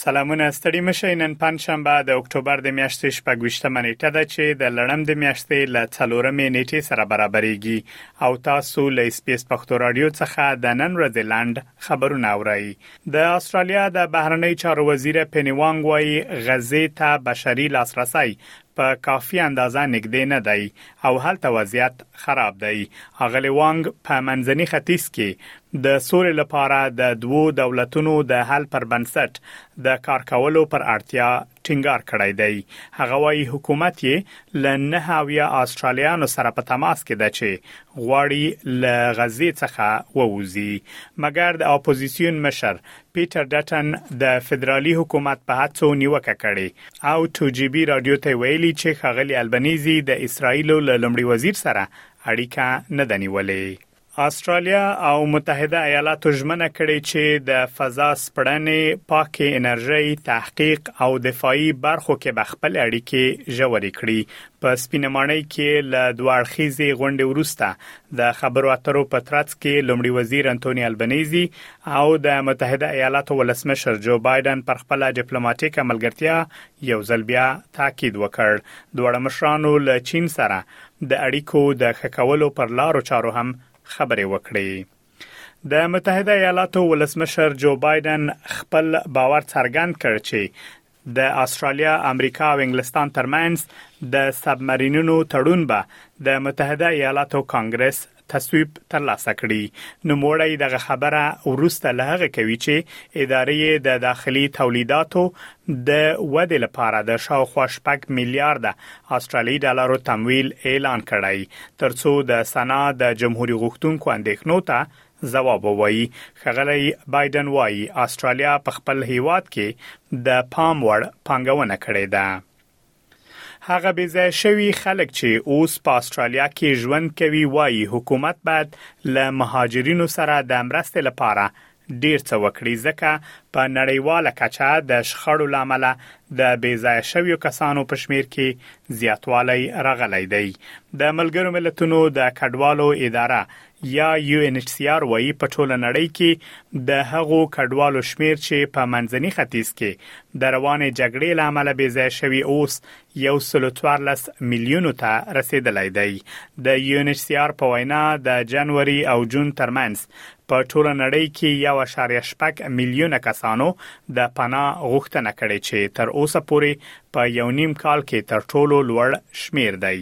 سلامونه ستړي مشئ نن پنجشنبه د اکتوبر د میاشتې شپږ ویشتمه نیټه ده چې د لړم د میاشتې له څلورمې نیټې سره برابرېږي او تاسو له اسپیس پښتو رادیو څخه د نن ورځې لنډ خبرونه اورئ د استرالیا د بهرنۍ چارو وزیره پینی وانګ وایي غزې ته بشري لاسرسی په کافي اندازه نږدې نه دی او هلته وضعیت خراب دی. اغلې وانګ په منځني ختیځ کې د سولې لپاره د دوو دولتونو د حل پر بنسټ د کار کولو پر اړتیا ټینګار کړی دی. هغه وايي حکومت یې له نهه اویا اسټرالیایانو سره په تماس کې ده چې غواړي له غزې څخه ووځي مګر د اپوزیسیون مشر پیټر ډټن د فدرالي حکومت په هڅو نیوکه کړې او ټو جي بي رادیو ته ویلي چې ښاغلي البنیزي د اسراییلو له لومړي وزیر سره اړیکه نه ده نیولې. استرالیا او متحده ایالاتو ژمنه کړې چې د فضا سپړنې، پاکې انرژۍ، تحقیق او دفاعي برخو کې به خپل اړیکې ژورې کړي. په سپینه ماڼۍ کې له دوه اړخیزې غونډې وروسته د خبرو اترو په ترڅ کې لومړي وزیر انتوني البنیزي او د متحده ایالاتو ولسمشر جو بایډن پر خپله ډیپلوماټیکه ملګرتیا یو ځل بیا تاکید وکړ. دواړه مشرانو له چین سره د اړیکو د ښه کولو پر لارو چارو هم خبرې وکړې. د متحده ایالاتو ولسمشر جو بایډن خپل باور څرګند کړ چې د استرالیا، امریکا او انګلستان ترمنځ د سبمرینونو تړون به د متحده ایالاتو کانګرس تصویب ترلاسه کړي نوموړی دغه خبره ورسته له هغه کوي چې ادارې د داخلي تولیداتو د ودې لپاره د شاوخوا شپږ میلیارډ استرالی ډالرو تمویل اعلان کړی ترڅو د سنا د جمهوریت غوښتونکو اندېښنو ته ځواب ووايي، ښاغلی بایډن وايي اسټرالیا په خپل هیواد کې د پام وړ پانګونه کړې ده. هغه بې ځایه شوي خلک چې اوس په اسټرالیا کې ژوند کوي وايي حکومت باید له مهاجرینو سره د مرستې لپاره ډیر څه وکړي ځکه په نړیواله کچه د شخړو له امله د بې ځایه شویو کسانو په شمیر کې زیاتوالی راغلی دی د ملګرو ملتونو د کډوالو اداره یا یو این ایچ سي آر وایي په ټوله نړۍ کې د هغو کډوالو شمیر چې په منځني ختیځ کې د روانې جګړې له امله بې ځایه شوي اوس یو سلو څوارلس میلیونو ته رسیدلی دی. د یو این ایچ سي آر په وینا د جنوري او جون ترمنځ په ټوله نړۍ کې یو اعشاریه شپږ میلیونه کسانو د پناه غوښتنه کړې چې تر اوسه پورې په یو نیم کال کې تر ټولو لوړ شمیر دی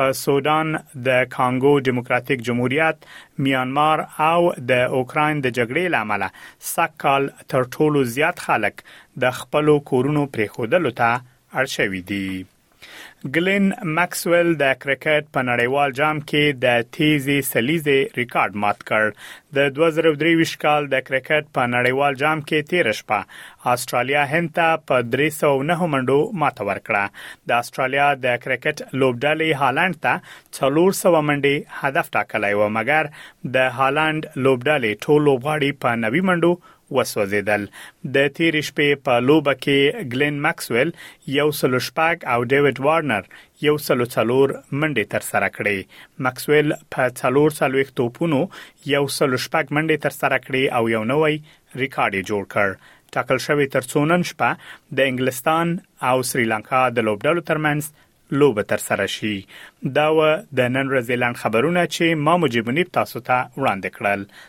په سودان د کانګو دیموکراتیک جمهوریت میانمار او د اوکراین د جګړې لامل سږ کال تر ټولو زیات خلک د خپل کورونو پریخودلو ته اړ شوی دی ګلین ماکسویل د کرکټ په نړیوال جام کې د تیزې سلیزې ریکارډ مات کړ د دوه زره او درې ویشت کال د کرکټ په نړیوال جام کې تېره شپه اسټرالیا هند ته په درې سوه او نهه منډو ماته ورکړه. د اسټرالیا د کرکټ لوبډلې هالنډ ته څلور سوه منډې هدف ټاکلی و مګر د هالنډ لوبډلې ټول لوبغاړي په نوي منډو وسوځېدل. د تېرې شپې په لوبه کې ګلین مکسویل یو سلو شپږ او ډیویډ وارنر یو سلو څلور منډې ترسره کړې. مکسویل په څلور څلوېښت توپونو یو سلو شپږ منډې ترسره کړې او یو نوی ریکارډ یې جوړ کړ. ټاکل شوې تر څو نن شپه د انګلستان او سریلانکا د لوبډلو ترمنځ لوبه ترسره شي. دا وه د نن ورځې لنډ خبرونه چې ما مجیب منیب تاسو ته وړاندې کړل.